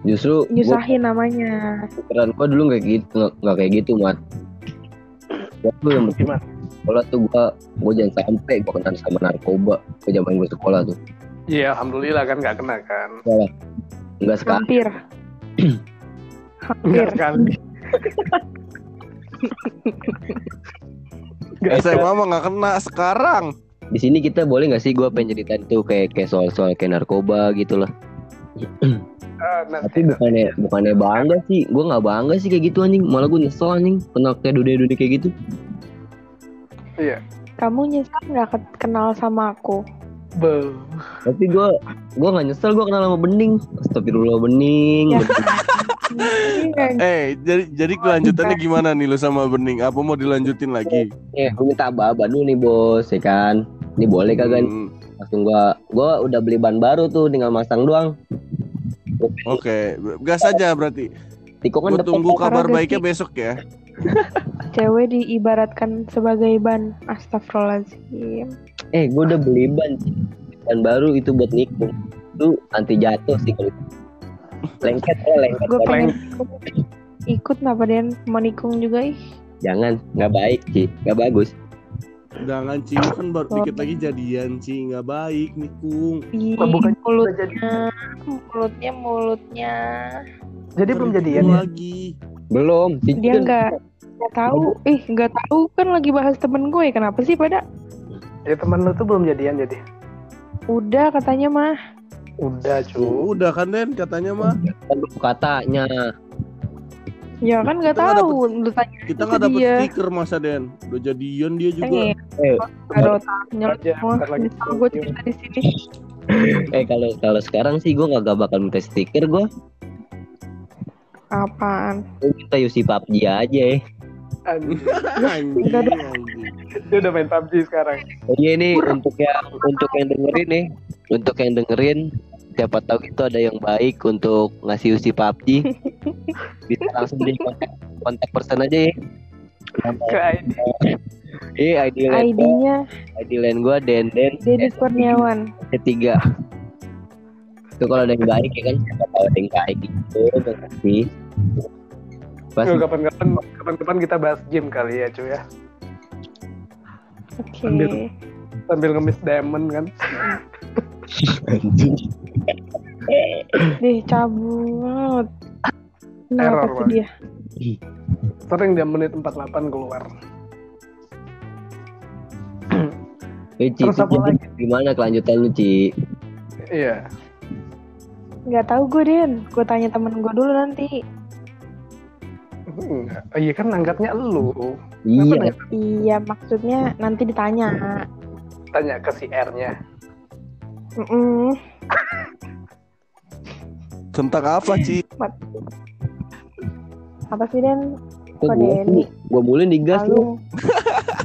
justru gue Nyusahin namanya. pikiran gue dulu nggak gitu nggak nggak kayak gitu mat. Gue yang Gimana? Sekolah tuh gue gue jangan sampai gue kenal sama narkoba ke zaman gue sekolah tuh. Iya alhamdulillah kan nggak kena kan. Enggak sekali. Hampir. Hampir. Sekali. Nggak SMA mah gak kena sekarang. Di sini kita boleh nggak sih gue pengen ceritain tuh kayak kayak soal-soal kayak narkoba gitu lah. Ah, nanti Tapi bukannya bukannya bangga sih, gue nggak bangga sih kayak gitu anjing. Malah gue nyesel anjing kenal kayak dunia-dunia kayak gitu. Iya. Kamu nyesel nggak ke- kenal sama aku? Be. Tapi gue gue nggak nyesel gue kenal sama bening. Astagfirullah bening. Ya. Bening. Eh, jadi jadi kelanjutannya gimana nih lu sama Bening? Apa mau dilanjutin lagi? Eh, gue minta aba-aba dulu nih bos, ya kan? Ini boleh kagak? nih? Hmm, Langsung gue gue udah beli ban baru tuh, tinggal masang doang. Oke, gas aja berarti. Tikungan Gue depan tunggu kabar baiknya besok ya. Cewek diibaratkan sebagai ban. Astagfirullahaladzim. Eh, gue udah beli ban, ban baru itu buat nikung. Itu anti jatuh sih kalau. Lengket ya, lengket. Gue pengen ikut. Ikut kenapa Den? Mau nikung juga ih. Jangan, nggak baik sih, nggak bagus. Jangan Ci, lu kan baru dikit lagi jadian Ci, nggak baik nih Kung. Ih, bukan mulut, udah jadi. mulutnya, mulutnya. Jadi belum jadian ya? lagi. Belum, Dia nggak nggak tahu. Ih, nggak tahu kan lagi bahas temen gue. Kenapa sih pada? Ya teman lu tuh belum jadian jadi. Udah katanya mah. Udah cu. Udah kan Den katanya mah. kan katanya. Ya kan nggak Kita tahu. Lu tanya Kita nggak dapet dia. stiker masa Den. Udah jadian dia juga. Eh, lagi. Nyesel gue cerita di sini. eh kalau kalau sekarang sih gue nggak gak bakal minta stiker gue. Apaan? Minta UC PUBG aja ya. Anjing. Anjing. Dia udah main PUBG sekarang. Oh iya nih untuk yang untuk yang dengerin nih, untuk yang dengerin siapa tahu itu ada yang baik untuk ngasih UC PUBG bisa langsung di kontak kontak person aja ya. Ke ID. Eh ID line gua, ID-nya ID line gua Denden Deddy Kurniawan. ketiga. Itu kalau ada yang baik ya kan siapa tahu ada yang baik gitu kasih. Yuk, kapan-kapan kapan-kapan kita bahas game kali ya cuy ya. Oke. Ambil. Sambil ngemis diamond kan. anjing. Deh cabut. Kenapa Error, tuh dia? Sering dia menit 48 keluar. Eh, Ci, Terus apa lagi? gimana kelanjutan lu Ci? Iya. Nggak tahu gue Den. Gue tanya temen gue dulu nanti. Enggak. Oh, iya kan nanggapnya lu. Iya, nanya? Iya maksudnya nanti ditanya. tanya ke si R-nya. Mm-mm. Tentang apa, Ci? Apa sih Den? Kok Denny? gua mulai digas lu.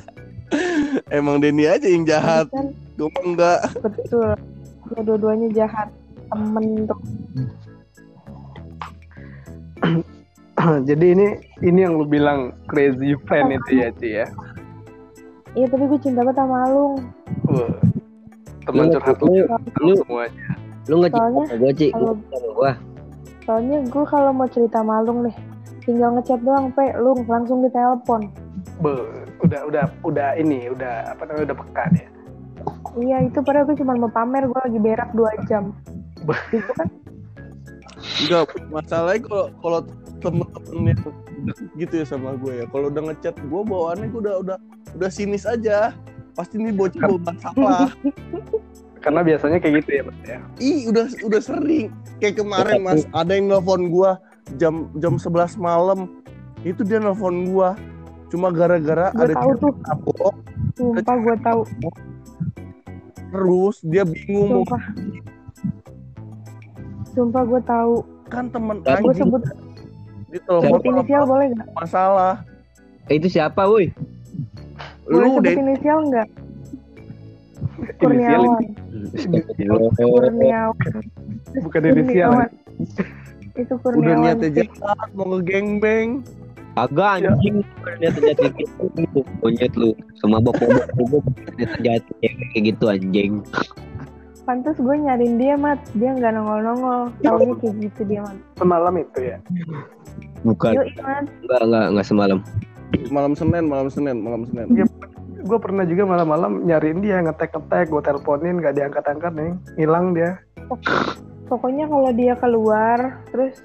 Emang Denny aja yang jahat. Kan Gue enggak. betul. Ya dua-duanya jahat. Temen tuh. Jadi ini ini yang lu bilang crazy friend itu ya, Ci ya. Iya tapi gue cinta banget sama Alung. Wah, teman Lu- curhat lu lu- tahu lu- semuanya. Lu nggak cinta Soalnya sama gua, Ci. Lu. Soalnya gue kalau mau cerita sama Alung nih, tinggal ngechat doang, pe, Lung langsung ditelepon. Be, udah udah udah ini udah apa namanya udah pekan ya. Iya itu padahal gue cuma mau pamer gue lagi berak 2 jam. Bah. Itu kan Enggak, masalahnya kalau kalau temen-temennya deket gitu ya sama gue ya. Kalau udah ngechat gue bawaannya gue udah udah udah sinis aja. Pasti nih bocah bawa masalah. Karena biasanya kayak gitu ya, Mas ya. Ih, udah udah sering. Kayak kemarin Mas, ada yang nelpon gua jam jam 11 malam. Itu dia nelpon gua. Cuma gara-gara gue ada tahu tuh, tabok sumpah gue tahu, terus dia bingung mau sumpah. Gue tahu. kan temen Gue Gue sebut, di telepon sebut inisial boleh nggak? masalah. Eh, itu siapa, woi? Boleh Lu sebut deh inisial nggak? Inisial Kurniawan. Kurniawan. bukan inisial. ya. Kurniawan. Itu udah Kurniawan. niatnya sih. jahat mau ngegengbeng. Kagak Ya. anjing. Ternyata jatuh gitu. Monyet lu. Sama bapak bapak ternyata jatuh kayak gitu anjing. Pantes gue nyariin dia, Mat. Dia nggak nongol-nongol. Taunya kayak gitu dia, Mat. Semalam itu ya. Bukan. Yuk, Mat. Enggak, enggak, enggak semalam. Malam Senin, malam Senin, malam Senin. Gue pernah juga malam-malam nyariin dia ngetek-ngetek, gue teleponin gak diangkat-angkat nih, hilang dia. Pokoknya kalau dia keluar, terus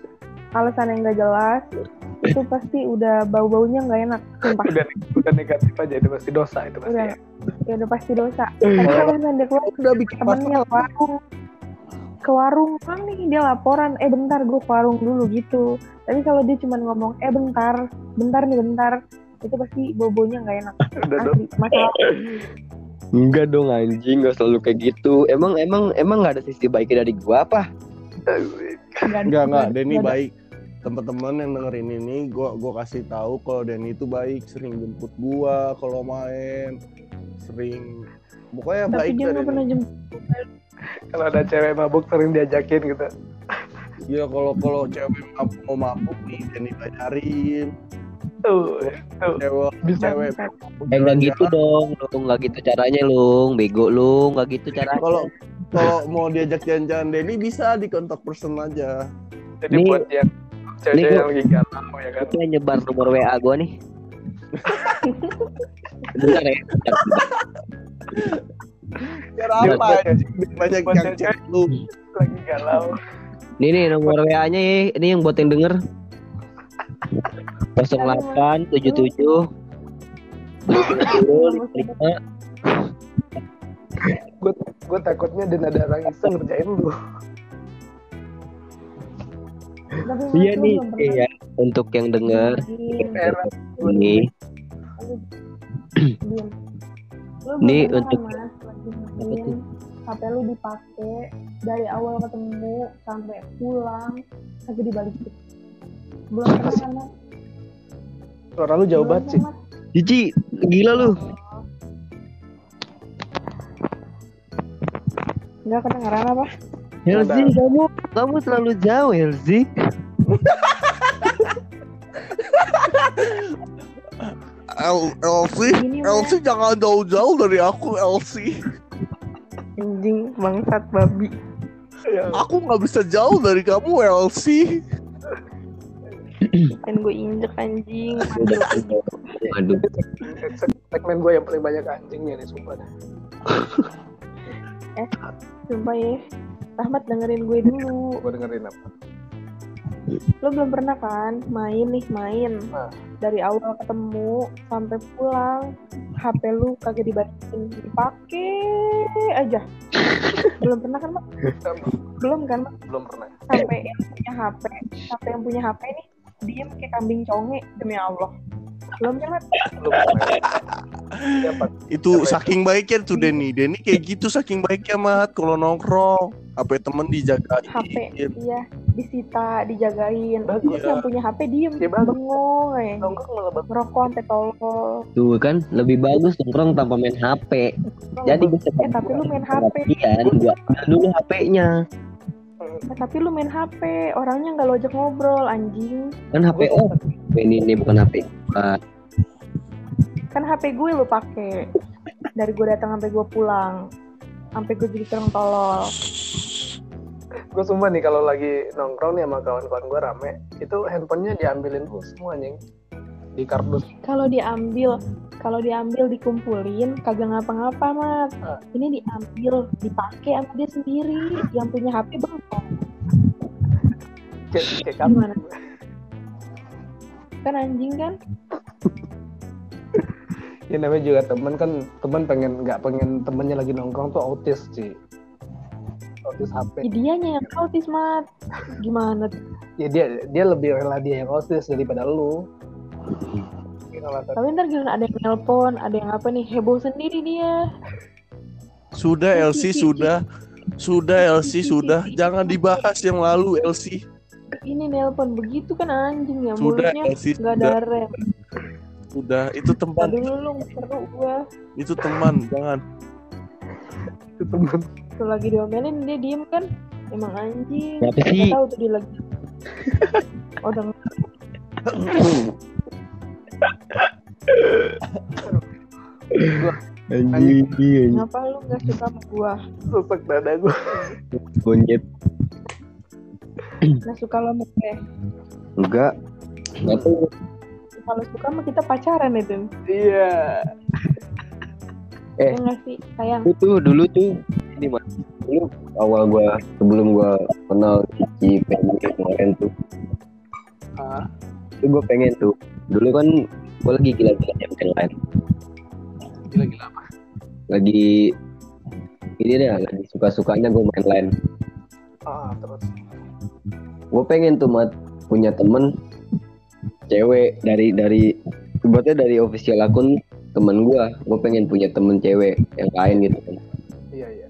alasan yang nggak jelas, itu pasti udah bau-baunya nggak enak. Sumpah. Udah udah negatif aja itu pasti dosa itu pasti. Udah. ya. Ya udah pasti dosa. Kalau misalnya dia keluar, Udah bikin temennya ke warung. Ke warung kan nih dia laporan, eh bentar gue ke warung dulu gitu. Tapi kalau dia cuma ngomong, eh bentar, bentar nih bentar, itu pasti bau-baunya nggak enak. Udah. Asli, masalah. Enggak dong anjing, enggak selalu kayak gitu. Emang emang emang enggak ada sisi baiknya dari gua apa? Enggak, enggak, Denny baik. Teman-teman yang dengerin ini, gua gua kasih tahu kalau Denny itu baik, sering jemput gua kalau main, sering pokoknya Tapi baik dia nggak pernah jemput. Kalau ada cewek mabuk sering diajakin gitu. Ya kalau kalau cewek mabuk, mau mabuk nih Denny bayarin. Tuh, tuh. Cewek Bisa. cewek Eh enggak gitu dong, lu enggak gitu caranya lu, bego lu, enggak gitu caranya. Kalau kalau mau diajak jalan-jalan Denny bisa di kontak person aja. Jadi Nih- buat yang cewek yang lagi galau ya kan. Yang nyebar nomor WA gua nih. Bentar ya. bentar, apa ya? Banyak yang cewek. lu. Lagi galau. Nih nih nomor WA-nya ya, ini yang buat yang denger. 08 77 lima Gue takutnya dan ada orang iseng ngerjain lu. Iya lu nih, iya. Untuk yang denger bikin, Era. ini pernah untuk-? HP lu dipakai dari awal ketemu sampai pulang lagi dibalikin. Belum pernah? Suara lu jauh banget sih. Cici, gila lu. Nggak kedengeran apa? Helzi, kamu kamu terlalu jauh, Helzi. El Elsie, Gini, Mas. Elsie jangan jauh-jauh dari aku Elsie. Anjing, bangsat babi. Ya, Aku nggak bisa jauh dari kamu Elsie. Kan gue injek anjing. Aduh. segmen gue yang paling banyak anjingnya nih sumpah. Dah. Sumpah ya. Rahmat dengerin gue dulu. Gue dengerin apa? Lo belum pernah kan main nih main Ah. dari awal ketemu sampai pulang HP lu kagak dibalikin dipakai aja belum pernah kan Mak? belum kan Mak? Belum pernah. sampai yang punya HP sampai yang punya HP nih diem kayak kambing conge demi Allah belum Mak? Belum? Itu Siapa saking baiknya tuh Denny. Denny kayak gitu saking baiknya mat kalau nongkrong. HP temen dijagain. HP iya disita dijagain Bagus. terus yang punya HP diem Ya, bagus. bengong eh. Nongkrong sampai tolol Tuh kan lebih bagus nongkrong tanpa main HP. Jadi bisa eh tapi lu main HP Perhatian, gua dulu HP-nya. Eh, tapi lu main HP orangnya nggak lo ajak ngobrol anjing. Kan HP oh, ini ini bukan HP. Ah, kan HP gue lu pakai dari gue datang sampai gue pulang. Sampai gue jadi orang tolol. Gue sumpah nih kalau lagi nongkrong nih sama kawan-kawan gue rame itu handphonenya diambilin dulu semua anjing di kardus. Kalau diambil kalau diambil dikumpulin kagak ngapa-ngapa mat. Ah. ini diambil dipakai sama dia sendiri. Yang punya HP kamu gimana? Kan anjing kan? Ya namanya juga temen kan temen pengen nggak pengen temennya lagi nongkrong tuh autis sih autis HP ya, dianya yang autis mat. Gimana ya dia dia lebih rela dia yang autis daripada lu. Tapi ntar gimana ada yang nelpon ada yang apa nih heboh sendiri dia Sudah LC sudah. Sudah LC sudah. Jangan dibahas yang lalu LC. ini nelpon begitu kan anjing ya Sudah mulutnya LC nggak sudah. ada rem Sudah itu teman. tadi dulu seru gua Itu teman. Jangan. itu temen tuh lagi diomelin dia diem kan emang anjing sih? tahu tuh dia lagi oh udah Anjing, anjing. ngapa lu nggak suka sama gua susuk dada gue Monyet. nggak suka lo sama gue Enggak. Enggak kalau suka mah kita pacaran ya Dun iya Eh. ya nggak sih sayang Itu tuh dulu tuh ini mas. Dulu awal gua sebelum gua kenal Cici pengen kemarin tuh. ah Itu gua pengen tuh. Dulu kan gua lagi gila-gila yang lain. gila-gila apa Lagi ini deh, lagi suka-sukanya gua main lain. ah terus. Gue pengen tuh mat punya temen cewek dari dari sebetulnya dari official akun temen gue gue pengen punya temen cewek yang lain gitu kan. Iya iya.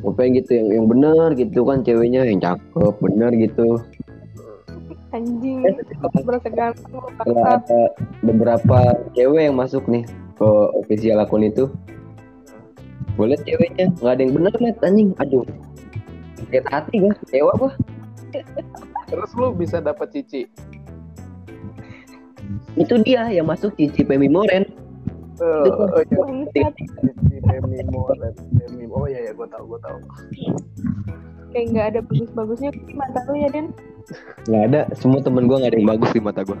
Gue pengen gitu yang yang benar gitu kan ceweknya yang cakep benar gitu anjing. Berasa ganteng ada beberapa cewek yang masuk nih ke official akun itu. Gue liat ceweknya? Nggak ada yang benar mat. Anjing aduh. Sakit hati gue kecewa gue terus lu bisa dapat cici? Itu dia yang masuk Cici Pemi Moren. Oh, oh iya. Cici Femimo dan Femimo oh iya iya gue tahu gue tahu. Kayak nggak ada bagus-bagusnya mata lu ya Den nggak ada semua temen gue nggak ada yang bagus di mata gue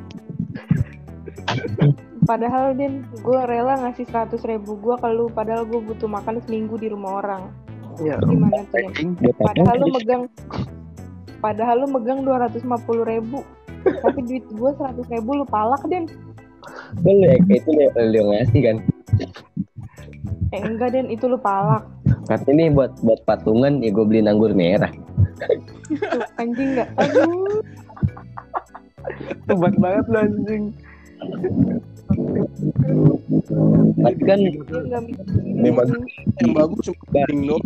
padahal Den gue rela ngasih 100 ribu gue kalau lu padahal gue butuh makan seminggu di rumah orang. Iya gimana tuh ya padahal lu megang padahal lu megang 250 ribu tapi duit gue 100 ribu lu palak Den Kan lu ya, itu lu, ngasih kan? Eh enggak Den itu lu palak. Kata ini buat buat patungan ya gue beliin anggur merah anjing nggak aduh. Tebat banget lu anjing. Tapi kan Ini bagus. Yang bagus cuma kuning dong.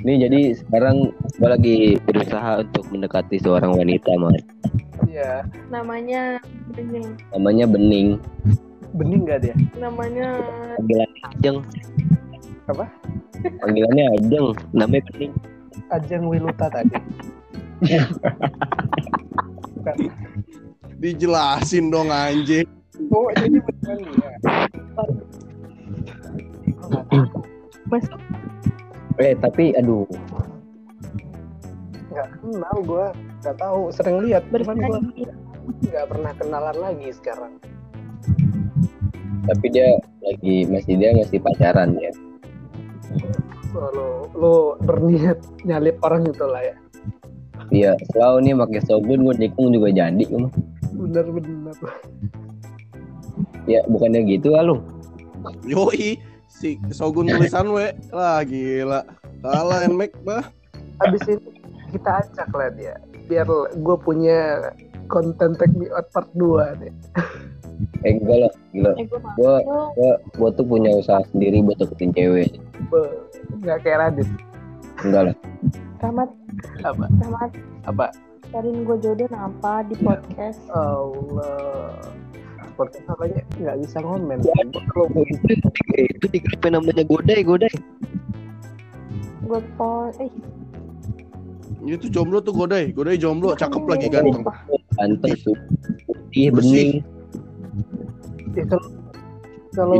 ini jadi sekarang gue lagi berusaha untuk mendekati seorang wanita mas. Iya. Namanya anjing namanya Bening. Bening gak dia? Namanya panggilannya Ajeng Apa? panggilannya Ajeng namanya Bening Ajeng Wiluta tadi. Bukan. Dijelasin dong anjing. oh jadi beneran dia masuk eh tapi aduh. Nggak kenal gue nggak tahu sering lihat cuman gue nggak pernah kenalan lagi sekarang. Tapi dia lagi masih dia masih pacaran ya lo lo berniat nyalip orang itu lah ya Iya, selalu nih pakai sogun gue nikung juga jadi emang. bener bener Ya bukannya gitu lah lu. Yoi. Si Sogun tulisan we. Lah gila. Kalah Nmax mah. habis ini kita ajak lah dia biar gue punya konten Take Me Out Part 2 nih. Eh enggak lah, gila. Eh, gue gua, gua tuh punya usaha sendiri buat deketin cewek. Be- Nggak kayak Radit. Enggak lah. Rahmat, Apa? Rahmat, Apa? cariin gue jodoh apa di podcast. Allah. Podcast namanya nggak bisa ngomen. Kalau itu itu di grup yang namanya Godai, Godai. Gue pol, eh, Itu jomblo tuh Godai, Godai jomblo, cakep lagi ganteng. Ganteng tuh. Putih, Bersih. bening. Ya, kalau kalau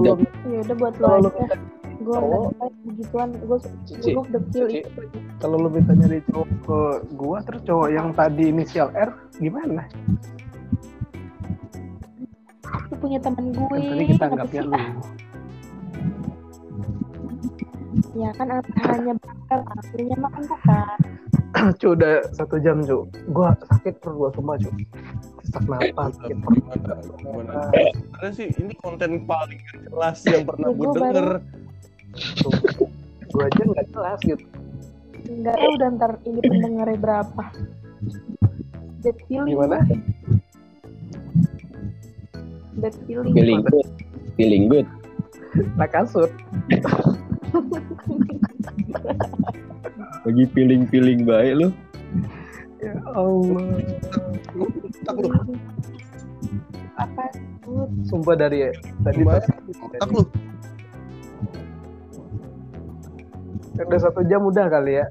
Ya udah buat lo aja. Gue begituan. Gue gue dekil itu. kalau lo minta nyari cowok ke gua terus cowok yang tadi inisial R gimana? Lu punya temen gue. Kan tadi kita anggapnya lu. Ya kan hanya bakal akhirnya makan bukan. Cu udah satu jam cu. Gua sakit perut gua semua cu. Sesak napas. sakit perut. Gimana? Gimana? Sebenarnya sih ini konten paling jelas yang pernah Ya, gue gua denger. Gua aja nggak jelas gitu. Enggak tahu dan ntar ini pendengarnya berapa. Bad feeling. Gimana? Bad feeling. Feeling good. Feeling good. Nah kasut. Lagi feeling-feeling baik lu. Ya Allah. Tak lu, Apa? Sumpah dari tadi tak lu. Udah satu jam udah kali ya.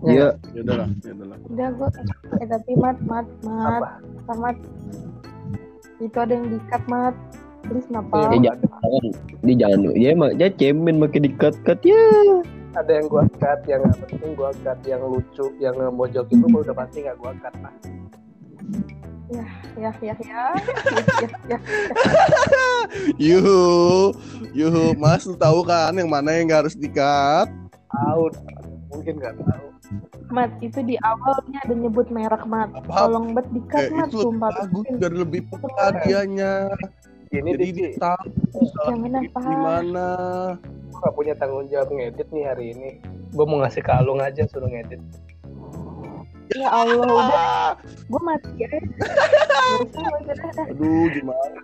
Iya. Ya udahlah, ya udahlah. Udah gue. Eh tapi mat, mat, mat, Apa? mat. Itu ada yang dikat mat. Please kenapa? Ya jangan. Dia jangan. Ya emang dia cemen makin dikat-kat ya. Ada yang gua cut, yang nggak penting gua cut, yang lucu, yang lu gua udah pasti nggak gua cut lah. Ya, ya, ya, ya, ya, ya. Yuhu, yuhu, Mas, lu tahu kan yang mana yang gak harus dikat? Tahu, mungkin nggak tahu. Mat, itu di awalnya ada nyebut merek mat. Apa? Tolong bet dikat Eh, mat, itu sumpah. bagus biar lebih peka dianya. Ini Jadi dia tahu salah Yang kenapa? di mana. gua nggak punya tanggung jawab ngedit nih hari ini. Gua mau ngasih ke Alung aja suruh ngedit. Ya Allah, udah. Gue mati ya. Gak gak. Aduh, gimana?